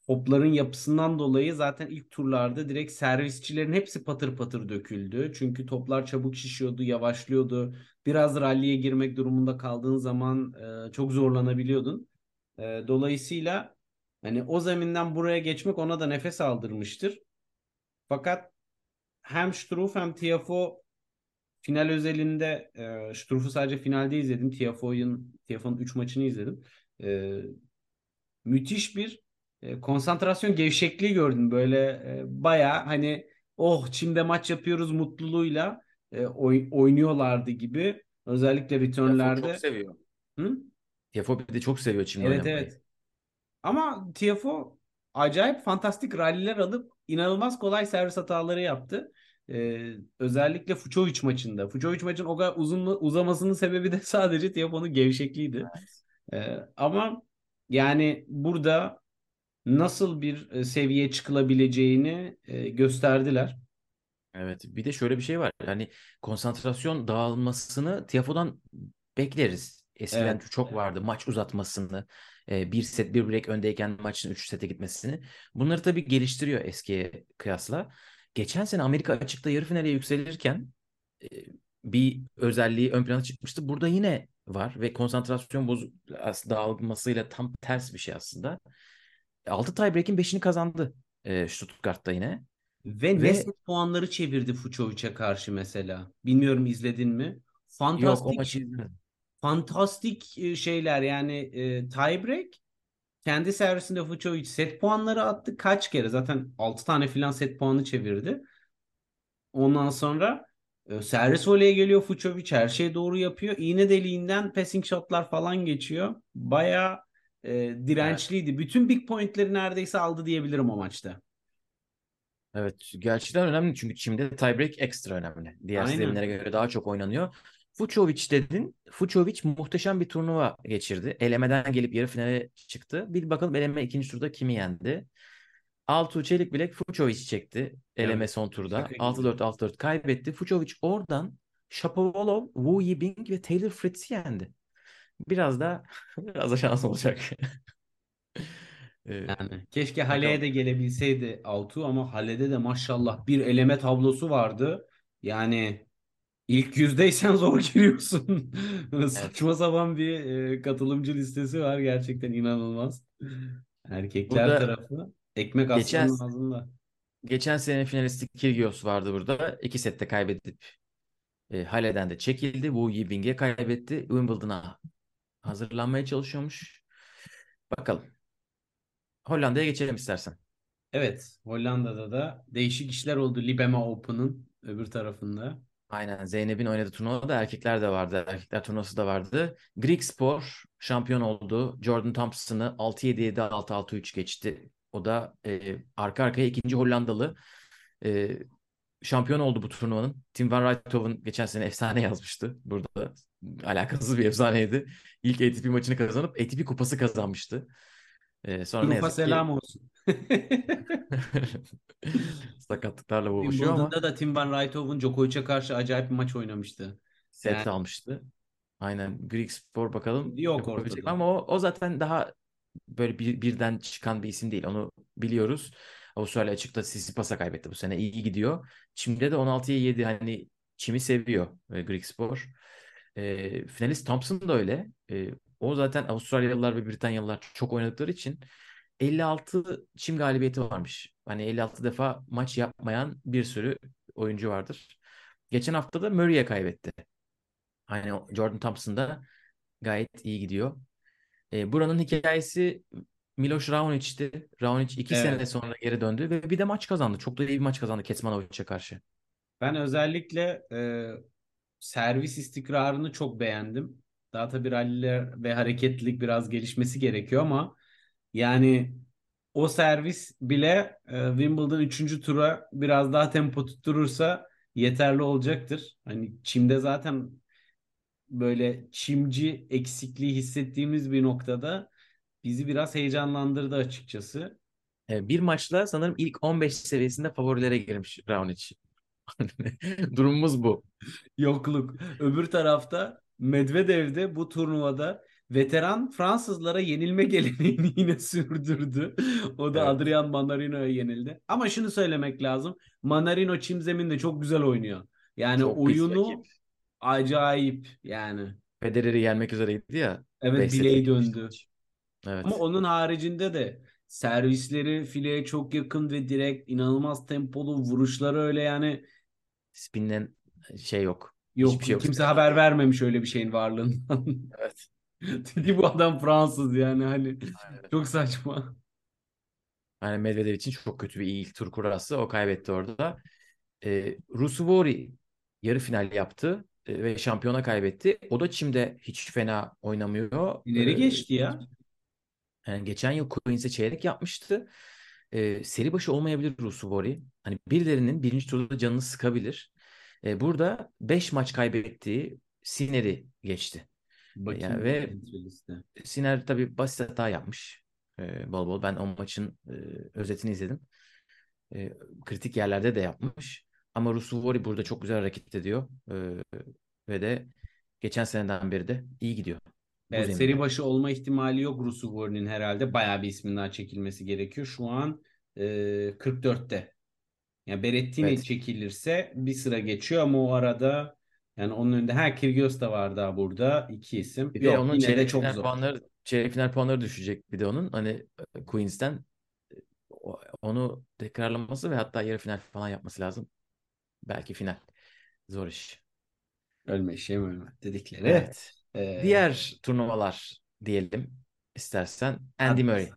S3: topların yapısından dolayı zaten ilk turlarda direkt servisçilerin hepsi patır patır döküldü. Çünkü toplar çabuk şişiyordu, yavaşlıyordu. Biraz ralliye girmek durumunda kaldığın zaman e, çok zorlanabiliyordun. E, dolayısıyla hani o zeminden buraya geçmek ona da nefes aldırmıştır. Fakat hem Struff hem Tiafoe final özelinde e, Struff'u sadece finalde izledim. Tiafoe'nun Tiafoe'nun 3 maçını izledim. E, müthiş bir e, konsantrasyon gevşekliği gördüm. Böyle e, baya hani oh Çim'de maç yapıyoruz mutluluğuyla e, oy- oynuyorlardı gibi. Özellikle
S2: Tiafoe
S3: returnlerde.
S2: çok seviyor.
S3: Hı?
S2: Tiafoe bir de çok seviyor çimde
S3: Evet
S2: oynamayı.
S3: evet. Ama Tiafoe acayip fantastik ralliler alıp inanılmaz kolay servis hataları yaptı. Ee, özellikle Fucovic maçında. Fucovic maçın o kadar uzun uzamasının sebebi de sadece Tiafoe'nun gevşekliğiydi. Ee, ama yani burada nasıl bir e, seviyeye çıkılabileceğini e, gösterdiler.
S2: Evet. Bir de şöyle bir şey var. Yani konsantrasyon dağılmasını Tiafoe'dan bekleriz. Eskiden
S3: Evet.
S2: çok vardı. Maç uzatmasını, e, bir set bir break öndeyken maçın 3 sete gitmesini. Bunları tabii geliştiriyor eskiye kıyasla. Geçen sene Amerika açıkta yarı finale yükselirken bir özelliği ön plana çıkmıştı. Burada yine var ve konsantrasyon bozu as- dağılmasıyla tam ters bir şey aslında. 6 tiebreak'in 5'ini kazandı e, Stuttgart'ta yine.
S3: Ve,
S2: Ve-
S3: set puanları çevirdi Fucovic'e karşı mesela. Bilmiyorum izledin mi?
S2: Yok o
S3: Fantastik
S2: maçı
S3: fantastik e, şeyler yani e, tiebreak kendi servisinde Fucovic set puanları attı. Kaç kere? Zaten 6 tane filan set puanı çevirdi. Ondan sonra e, servis voleye geliyor Fucovic. Her şeyi doğru yapıyor. İğne deliğinden passing shotlar falan geçiyor. Bayağı e, dirençliydi. Bütün big pointleri neredeyse aldı diyebilirim o maçta.
S2: Evet, gerçekten önemli çünkü çimde tiebreak ekstra önemli. Diğer
S3: Aynen.
S2: sistemlere göre daha çok oynanıyor. Fucovic dedin. Fucovic muhteşem bir turnuva geçirdi. Elemeden gelip yarı finale çıktı. Bir bakalım eleme ikinci turda kimi yendi? Altuğ Çelikbilek Fucovic çekti. Eleme
S3: Evet,
S2: son turda.
S3: şaka gibi.
S2: 6-4 6-4 kaybetti. Fucovic oradan Shapovalov, Wu Yibing ve Taylor Fritz'i yendi. Biraz da *laughs* biraz da şans olacak. *laughs* Ee,
S3: Yani keşke Hale'ye de gelebilseydi Altuğ ama Hale'de de maşallah bir eleme tablosu vardı. Yani ilk yüzdeysen *laughs* zor giriyorsun. Saçma sapan bir e, katılımcı listesi var. Gerçekten inanılmaz. Erkekler
S2: Burada
S3: tarafı ekmek
S2: geçen-
S3: aslanın ağzında.
S2: Geçen sene finalisti Kyrgios vardı burada. İki sette kaybedip e, Hale'den de çekildi. Wu Yibing'e kaybetti. Wimbledon'a hazırlanmaya çalışıyormuş. Bakalım. Hollanda'ya geçelim istersen.
S3: Evet, Hollanda'da da değişik işler oldu Libema Open'ın öbür tarafında.
S2: Aynen Zeynep'in oynadığı turnuvada erkekler de vardı. Erkekler turnuvası da vardı. Greek Spor şampiyon oldu. Jordan Thompson'ı 6-7-7 6-6-3 geçti. O da e, arka arkaya ikinci Hollandalı e, şampiyon oldu bu turnuvanın. Tim van Rijthoven geçen sene efsane yazmıştı. Burada alakasız bir efsaneydi. İlk ATP maçını kazanıp ATP kupası kazanmıştı. E, sonra ne
S3: Rufa
S2: yazık ki
S3: selam olsun. *laughs*
S2: sakatlıklarla boğuşuyor ama
S3: Wimbledon'da da Tim Van Rijthoven Djokovic'e karşı acayip bir maç oynamıştı.
S2: set
S3: Yani-
S2: almıştı. Aynen Greek Spor bakalım.
S3: Yok ortada.
S2: Ama o, o zaten daha böyle bir, birden çıkan bir isim değil. Onu biliyoruz. Avustralya açıkta Tsitsipas'a kaybetti bu sene. İyi gidiyor. Çim'de de 16'ya 7 hani Çim'i seviyor e, Greek Spor. E, finalist Thompson da öyle. E, o zaten Avustralyalılar ve Britanyalılar çok oynadıkları için 56 çim galibiyeti varmış. Hani 56 defa maç yapmayan bir sürü oyuncu vardır. Geçen hafta da Murray'e kaybetti. Hani Jordan Thompson da gayet iyi gidiyor. E, buranın hikayesi Miloš Raonic'ti. Raonic iki
S3: Evet.
S2: sene sonra geri döndü ve bir de maç kazandı. Çok da iyi bir maç kazandı Kecmanovic'e karşı.
S3: Ben özellikle e, servis istikrarını çok beğendim. Daha tabii ralliler ve hareketlilik biraz gelişmesi gerekiyor ama yani o servis bile e, Wimbledon 3. tura biraz daha tempo tutturursa yeterli olacaktır. Hani çimde zaten böyle çimci eksikliği hissettiğimiz bir noktada bizi biraz heyecanlandırdı açıkçası.
S2: E, bir maçla sanırım ilk 15 seviyesinde favorilere girmiş Raonic. *laughs* Durumumuz bu.
S3: Yokluk. Öbür tarafta Medvedev de bu turnuvada veteran Fransızlara yenilme *laughs* geleneğini yine sürdürdü. O da
S2: Evet.
S3: Adrian Manarino'ya yenildi. Ama şunu söylemek lazım. Manarino çim zeminde çok güzel oynuyor. Yani
S2: Çok
S3: oyunu acayip yani.
S2: Federer'i yenmek üzereydi ya.
S3: Evet bileği döndü.
S2: maç. Evet.
S3: Ama onun haricinde de servisleri fileye çok yakın ve direkt inanılmaz tempolu vuruşları öyle yani
S2: Spinden şey yok.
S3: yok
S2: Hiçbir şey yok.
S3: kimse haber vermemiş öyle bir şeyin varlığından.
S2: Evet. *laughs*
S3: Dedi bu adam Fransız yani hani
S2: Aynen.
S3: çok saçma.
S2: Yani Medvedev için çok kötü bir ilk tur kurası. O kaybetti orada. E, Rusuvori yarı final yaptı e, ve şampiyona kaybetti. O da Çim'de hiç fena oynamıyor.
S3: İleri
S2: E,
S3: geçti ya.
S2: Yani geçen yıl Queens'e çeyrek yapmıştı. E, seri başı olmayabilir Rusuvori. Hani birilerinin birinci turda canını sıkabilir. E, burada 5 maç kaybettiği Sinner'i geçti.
S3: Bakayım
S2: Yani ve. Sinner tabii basit hata yapmış. E, bol bol. Ben o maçın e, özetini izledim. E, kritik yerlerde de yapmış. Ama Rusuvori burada çok güzel hareket ediyor. E, ve de geçen seneden beri de iyi gidiyor.
S3: Evet,
S2: zeminde.
S3: seri başı olma ihtimali yok Rusuvori'nin herhalde. Bayağı bir ismin daha çekilmesi gerekiyor. Şu an e, 44'te. Yani Berrettini
S2: Evet.
S3: çekilirse bir sıra geçiyor ama o arada yani onun önünde her Kyrgios da var daha burada. iki isim.
S2: Bir de
S3: Yok
S2: onun
S3: yine de
S2: çeyrek
S3: çok
S2: final
S3: zor.
S2: puanları çeyrek final puanları düşecek bir de onun. Hani e, Queens'ten onu tekrarlaması ve hatta yarı final falan yapması lazım. Belki final. Zor iş.
S3: Ölme şey mi ölme dedikleri.
S2: Evet.
S3: Ee,
S2: Diğer turnuvalar diyelim istersen. Andy Murray.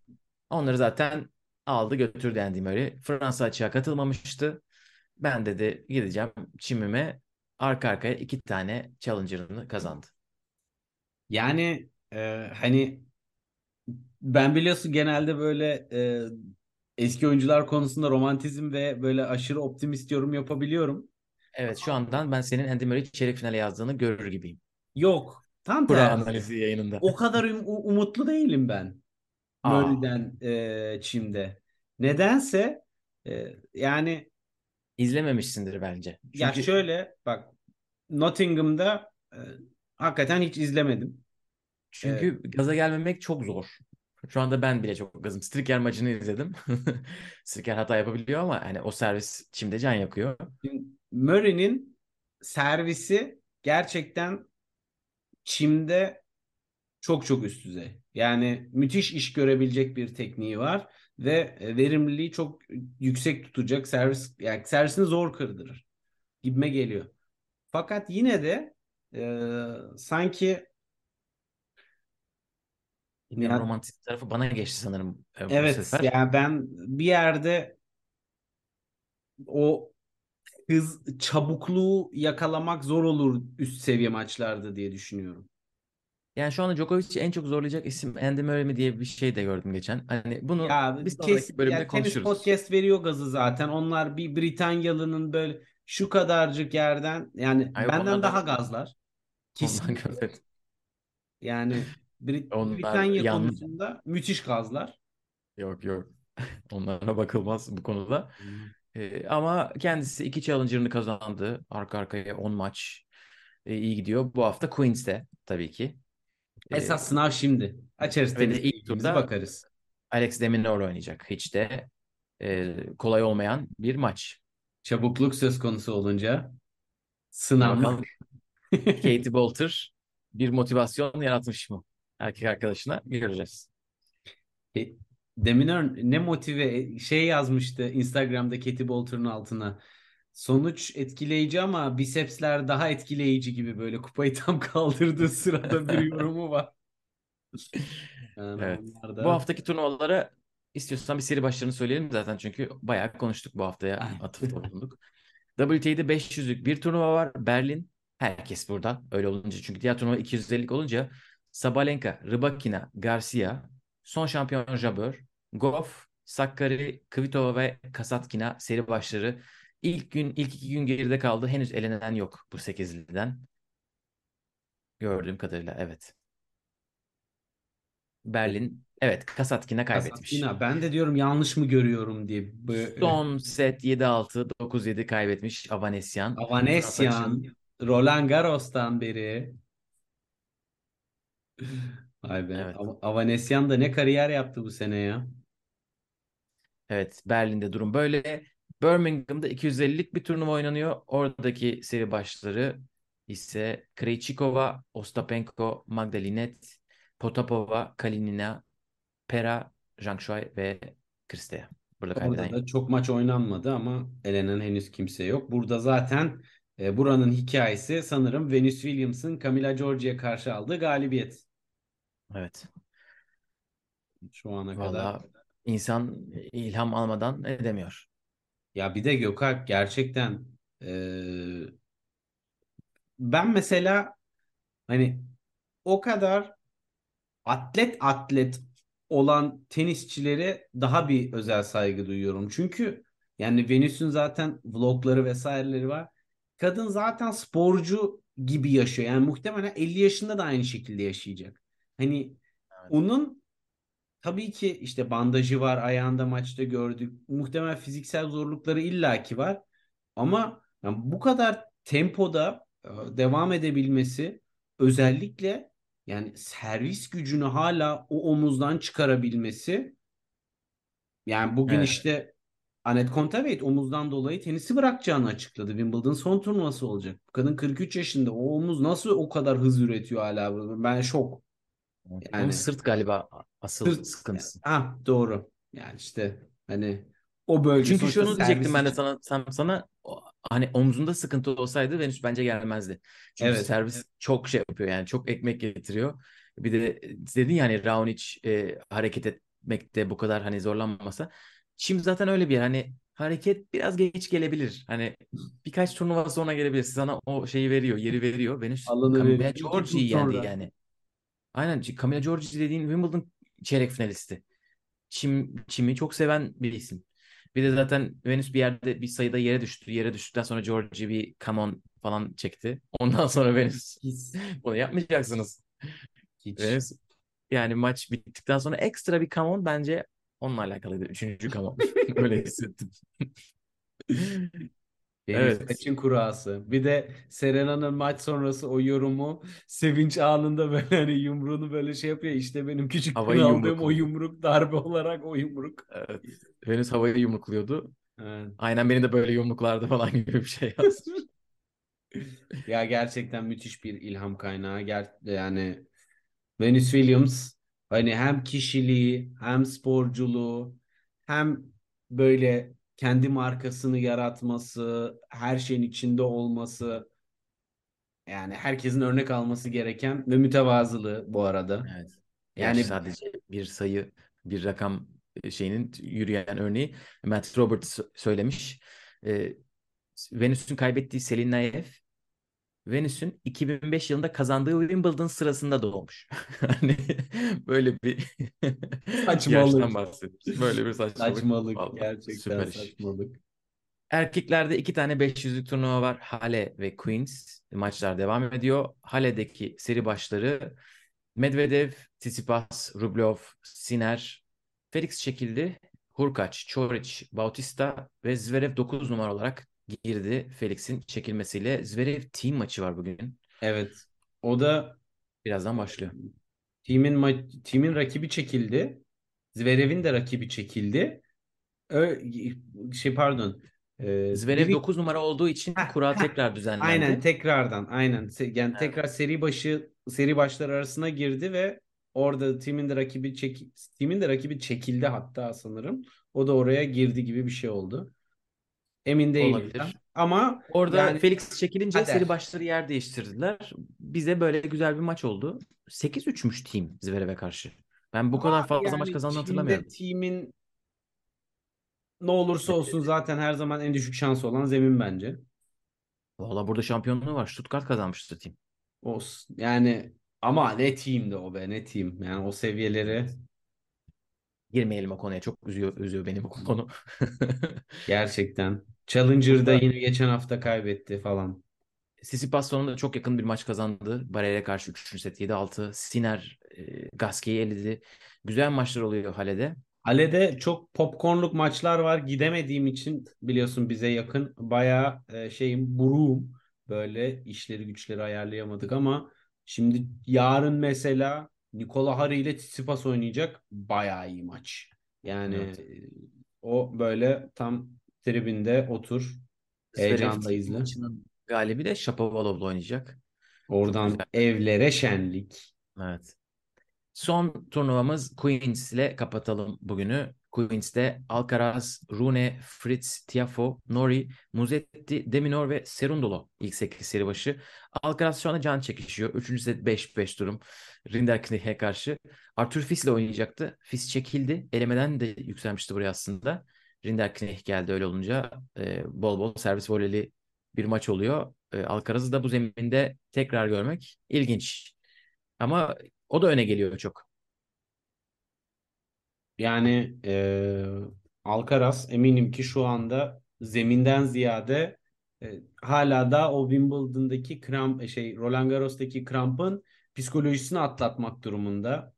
S2: Onları zaten aldı götürdü Andy Murray. Fransa açığa katılmamıştı. Ben dedi gideceğim çimime arka arkaya iki tane challenger'ını kazandı.
S3: Yani e, hani ben biliyorsun genelde böyle e, eski oyuncular konusunda romantizm ve böyle aşırı optimist yorum yapabiliyorum.
S2: Evet şu andan ben senin Andy Murray çeyrek finale yazdığını görür gibiyim.
S3: Yok. Tam
S2: Kura
S3: tersi.
S2: analizi yayınında.
S3: O kadar um- umutlu değilim ben.
S2: Aa.
S3: Murray'den e, Çim'de. Nedense e, yani
S2: İzlememişsindir bence.
S3: ya
S2: Çünkü
S3: şöyle bak Nottingham'da e, hakikaten hiç izlemedim.
S2: çünkü gaza gelmemek çok zor. Şu anda ben bile çok gazım. Striker maçını izledim. *laughs* Striker hata yapabiliyor ama hani o servis çimde can yakıyor.
S3: Şimdi Murray'nin servisi gerçekten Çim'de çok çok üst düzey. Yani müthiş iş görebilecek bir tekniği var ve e, verimliliği çok yüksek tutacak servis yani servisini zor kırdırır gibime geliyor. Fakat yine de e, sanki
S2: Bilmiyorum,
S3: Ya-
S2: romantik tarafı bana geçti sanırım e,
S3: evet yani ben bir yerde o hız çabukluğu yakalamak zor olur üst seviye maçlarda diye düşünüyorum.
S2: Yani şu anda Djokovic'i en çok zorlayacak isim Andy Murray mi diye bir şey de gördüm geçen. Hani bunu
S3: Ya
S2: bir sonraki
S3: kes,
S2: bölümde
S3: ya
S2: konuşuruz.
S3: podcast veriyor gazı zaten. Onlar bir Britanyalı'nın böyle şu kadarcık yerden yani
S2: Ay yok,
S3: benden
S2: onlar da-
S3: daha gazlar.
S2: Ondan
S3: Kesinlikle.
S2: gördüm.
S3: Yani Brit-
S2: Onlar
S3: Britanya
S2: yalnız.
S3: konusunda müthiş gazlar.
S2: Yok yok. *laughs* Onlara bakılmaz bu konuda. Ee, ama kendisi iki challenger'ını kazandı. Arka arkaya 10 maç. Ee, iyi gidiyor. Bu hafta Queens'te tabii ki. Ee,
S3: Esas sınav şimdi. Açarız
S2: Ve de ilk turda-
S3: bakarız.
S2: Alex de Minaur oynayacak. Hiç de e, kolay olmayan bir maç.
S3: Çabukluk söz konusu olunca sınav. *laughs*
S2: Katie Bolter bir motivasyon yaratmış mı? Erkek arkadaşına göreceğiz.
S3: E, Deminör ne motive şey yazmıştı Instagram'da Katie Bolter'ın altına. Sonuç etkileyici ama bisepsler daha etkileyici gibi böyle kupayı tam *laughs* kaldırdığı sırada bir yorumu var. *laughs* Yani
S2: Evet.
S3: da-
S2: Bu haftaki turnuvalara istiyorsan bir seri başlarını söyleyelim zaten çünkü bayağı konuştuk bu haftaya atıfta bulunduk. WTA'de 500'lük bir turnuva var. Berlin. Herkes burada. Öyle olunca çünkü diğer turnuva 250'lik olunca Sabalenka, Rybakina, Garcia, son şampiyon Jabeur, Goff, Sakkari, Kvitova ve Kasatkina seri başları. İlk gün, ilk iki gün geride kaldı. Henüz elenen yok bu 8'liden. Gördüğüm kadarıyla evet. Berlin, evet Kasatkina kaybetmiş.
S3: Kasatkina. Ben de diyorum yanlış mı görüyorum diye.
S2: Son set 7-6, 9-7 kaybetmiş Avanesyan.
S3: Avanesyan, Roland Garros'tan beri. Vay be.
S2: Evet.
S3: Av- Avanesyan da ne kariyer yaptı bu sene ya.
S2: Evet, Berlin'de durum böyle. Birmingham'da 250'lik bir turnuva oynanıyor. Oradaki seri başları ise Krejcikova, Ostapenko, Magdalinet, Potapova, Kalinina, Pera, Zhang Shuai ve Kristea. Burada
S3: Burada da çok maç oynanmadı ama elenen henüz kimse yok. Burada zaten e, buranın hikayesi sanırım Venus Williams'ın Camila Giorgi'ye karşı aldığı galibiyet
S2: Evet.
S3: şu ana kadar.
S2: İnsan ilham almadan edemiyor.
S3: Ya bir de Gökalp gerçekten eee, ben mesela hani o kadar atlet atlet olan tenisçilere daha bir özel saygı duyuyorum. Çünkü yani Venüs'ün zaten vlogları vesaireleri var. Kadın zaten sporcu gibi yaşıyor. Yani muhtemelen 50 yaşında da aynı şekilde yaşayacak. Hani
S2: Evet.
S3: onun tabii ki işte bandajı var, ayağında maçta gördük. Muhtemelen fiziksel zorlukları illaki var. Ama yani bu kadar tempoda e, devam edebilmesi özellikle yani servis gücünü hala o omuzdan çıkarabilmesi yani bugün
S2: Evet.
S3: işte Anet Kontaveit omuzdan dolayı tenisi bırakacağını açıkladı. Wimbledon son turnuvası olacak. Kadın 43 yaşında. O omuz nasıl o kadar hız üretiyor hala? Ben şok.
S2: Onun
S3: Yani
S2: sırt galiba asıl
S3: Sırt-
S2: sıkıntısı.
S3: ah doğru. Yani işte hani o bölge
S2: Çünkü şunu diyecektim
S3: servis
S2: ben de sana sana, sana hani omzunda sıkıntı olsaydı Venüs bence gelmezdi. Çünkü
S3: Evet.
S2: servis çok şey yapıyor yani çok ekmek getiriyor. Bir de dedin ya hani Raonic e, hareket etmekte bu kadar hani zorlanmasa. Çim zaten öyle bir yer hani hareket biraz geç gelebilir. Hani birkaç turnuva sonra gelebilir. Sana o şeyi veriyor, yeri veriyor. Venüs
S3: tur
S2: Giorgi'yi yendi yani. Aynen Camila Giorgi dediğin Wimbledon çeyrek finalisti. Çim, çimi çok seven bir isim. Bir de zaten Venüs bir yerde bir sayıda yere düştü. Yere düştükten sonra Georgie bir come on falan çekti. Ondan *laughs* sonra Venüs bunu yapmayacaksınız.
S3: Hiç.
S2: Venüs yani maç bittikten sonra ekstra bir come on bence onunla alakalıydı. Üçüncü come on. *laughs* Öyle hissettim.
S3: Deniz
S2: Evet.
S3: Kaç'ın kurası. Bir de Serena'nın maç sonrası o yorumu sevinç anında böyle hani yumruğunu böyle şey yapıyor. İşte benim küçükken
S2: Havayı
S3: aldığım o yumruk darbe olarak o yumruk.
S2: Evet. Venüs havayı yumrukluyordu.
S3: Evet.
S2: Aynen beni de böyle yumruklardı falan *laughs* gibi bir şey yazmış. *laughs*
S3: Ya gerçekten müthiş bir ilham kaynağı. Ger yani Venus Williams hani hem kişiliği hem sporculuğu hem böyle kendi markasını yaratması, her şeyin içinde olması yani herkesin örnek alması gereken ve mütevazılığı bu arada.
S2: Evet.
S3: Yani
S2: Yani sadece bir sayı, bir rakam e, şeyinin yürüyen örneği Matt Roberts söylemiş. Ee, Venüs'ün kaybettiği Selin Naev, Venüs'ün 2005 yılında kazandığı Wimbledon sırasında doğmuş. *laughs* Hani böyle bir *laughs* *laughs*
S3: Saçmalık.
S2: bahsediyoruz. Böyle bir saçmalık.
S3: saçmalık
S2: Vallahi
S3: gerçekten
S2: süper iş.
S3: saçmalık.
S2: Erkeklerde iki tane 500'lük turnuva var. Hale ve Queens. Maçlar devam ediyor. Hale'deki seri başları Medvedev, Tsitsipas, Rublev, Sinner, Felix çekildi. Hurkaç, Çoric, Bautista ve Zverev 9 numara olarak girdi Felix'in çekilmesiyle. Zverev team maçı var bugün.
S3: Evet. O da
S2: Birazdan başlıyor.
S3: Timin ma- timin rakibi çekildi. Zverev'in de rakibi çekildi. Ö şey pardon. Ee,
S2: Zverev
S3: biri-
S2: 9 numara olduğu için
S3: Heh,
S2: kura
S3: heh.
S2: tekrar düzenlendi.
S3: Aynen tekrardan aynen Se- yani tekrar seri başı seri başlar arasına girdi ve orada timin de rakibi çek timin de rakibi çekildi hatta sanırım. O da oraya girdi gibi bir şey oldu. Emin değilim
S2: Olabilir.
S3: Ama
S2: Orada
S3: Yani-
S2: Felix çekilince
S3: Kader.
S2: seri başları yer değiştirdiler. Bize böyle güzel bir maç oldu. 8-3'müş team Zverev'e karşı. Ben bu kadar fazla maç
S3: yani
S2: kazandığını
S3: Çin'de
S2: hatırlamıyorum.
S3: timin ne olursa olsun zaten her zaman en düşük şansı olan zemin bence.
S2: Valla burada şampiyonluğu var. Stuttgart kazanmıştı team.
S3: Olsun. Yani ama ne teamdi o be ne team. Yani o seviyeleri
S2: Girmeyelim o konuya. Çok üzüyor, üzüyor beni bu konu. *laughs*
S3: gerçekten. Challenger'da
S2: Burada-
S3: yine geçen hafta kaybetti falan.
S2: Tsitsipas sonunda çok yakın bir maç kazandı. Barrer'e karşı 3. set 7-6. Sinner e, Gasquet'i eledi. Güzel maçlar oluyor Hale'de.
S3: Hale'de çok popcornluk maçlar var. Gidemediğim için biliyorsun bize yakın. Bayağı e, şeyim buruğum. Böyle işleri güçleri ayarlayamadık ama şimdi yarın mesela Nikola Hari ile Tsitsipas oynayacak. Bayağı iyi maç. Yani
S2: Evet.
S3: e, o böyle tam tribünde otur. Heyecanla izle.
S2: galibi de Shapovalov'la oynayacak.
S3: Oradan evlere şenlik.
S2: Evet. Son turnuvamız Queens ile kapatalım bugünü. Queens'te Alcaraz, Rune, Fritz, Tiafo, Nori, Musetti, Deminor ve Serundolo ilk 8 seri başı. Alcaraz şu anda can çekişiyor. Üçüncü set 5-5 durum. Rinderknech'e karşı. Arthur Fils ile oynayacaktı. Fils çekildi. Elemeden de yükselmişti buraya aslında. Rinderknech geldi öyle olunca e, bol bol servis voleyli bir maç oluyor. E, Alcaraz'ı da bu zeminde tekrar görmek ilginç. Ama o da öne geliyor çok.
S3: Yani e, Alcaraz eminim ki şu anda zeminden ziyade e, hala da o Wimbledon'daki kramp şey Roland Garros'taki krampın psikolojisini atlatmak durumunda.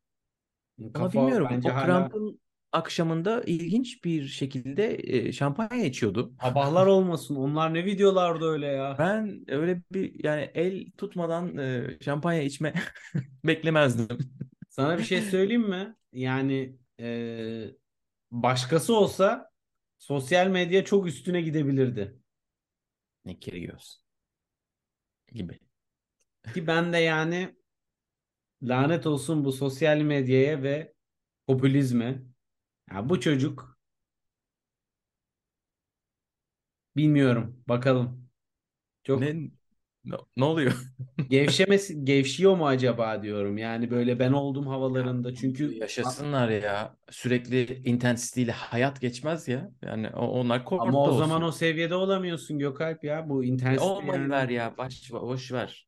S2: Ama
S3: Kafa
S2: bilmiyorum.
S3: bence
S2: o
S3: hala
S2: krampın akşamında ilginç bir şekilde e, şampanya içiyordu.
S3: sabahlar olmasın. Onlar ne videolardı öyle ya.
S2: Ben öyle bir yani el tutmadan e, şampanya içme *laughs* beklemezdim.
S3: Sana bir şey söyleyeyim mi? Yani e, başkası olsa sosyal medya çok üstüne gidebilirdi.
S2: Ne Kyrgios gibi.
S3: Ki ben de yani lanet olsun bu sosyal medyaya ve popülizme. Ya bu çocuk bilmiyorum. Bakalım. Çok
S2: Ne ne, ne oluyor? *laughs*
S3: gevşemesi gevşiyor mu acaba diyorum. Yani böyle ben oldum havalarında. Çünkü
S2: Yaşasınlar ya. Sürekli intensiteyle hayat geçmez ya. Yani o- onlar
S3: ama o zaman
S2: olsun.
S3: o seviyede olamıyorsun Gökalp ya. Bu intensite
S2: Olmayı
S3: yani.
S2: ver ya. Baş, boş ver.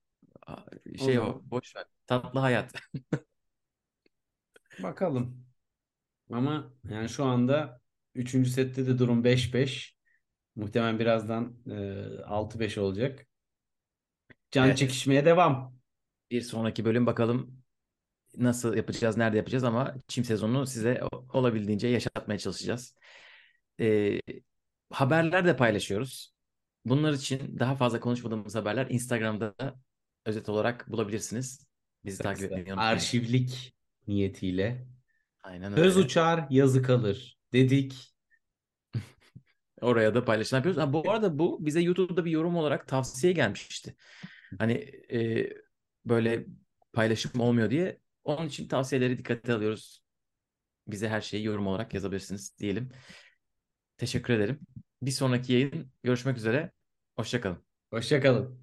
S3: O
S2: Şey o,
S3: zaman.
S2: boş ver. Tatlı hayat. *laughs*
S3: Bakalım. Ama yani şu anda 3. sette de durum 5-5. Muhtemelen birazdan e, 6-5 olacak. Can
S2: Evet.
S3: çekişmeye devam.
S2: Bir sonraki bölüm bakalım nasıl yapacağız, nerede yapacağız ama çim sezonunu size olabildiğince yaşatmaya çalışacağız. Ee, haberler de paylaşıyoruz. Bunlar için daha fazla konuşmadığımız haberler Instagram'da da özet olarak bulabilirsiniz. Bizi takip etmeyi unutmayın.
S3: Arşivlik niyetiyle.
S2: Aynen
S3: Söz
S2: öyle.
S3: uçar, yazı kalır dedik.
S2: Oraya da paylaşım yapıyoruz. Ha, bu arada bu bize YouTube'da bir yorum olarak tavsiye gelmişti. Hani e, böyle paylaşım olmuyor diye. Onun için tavsiyeleri dikkate alıyoruz. Bize her şeyi yorum olarak yazabilirsiniz diyelim. Teşekkür ederim. Bir sonraki yayın görüşmek üzere. Hoşçakalın.
S3: Hoşça kalın.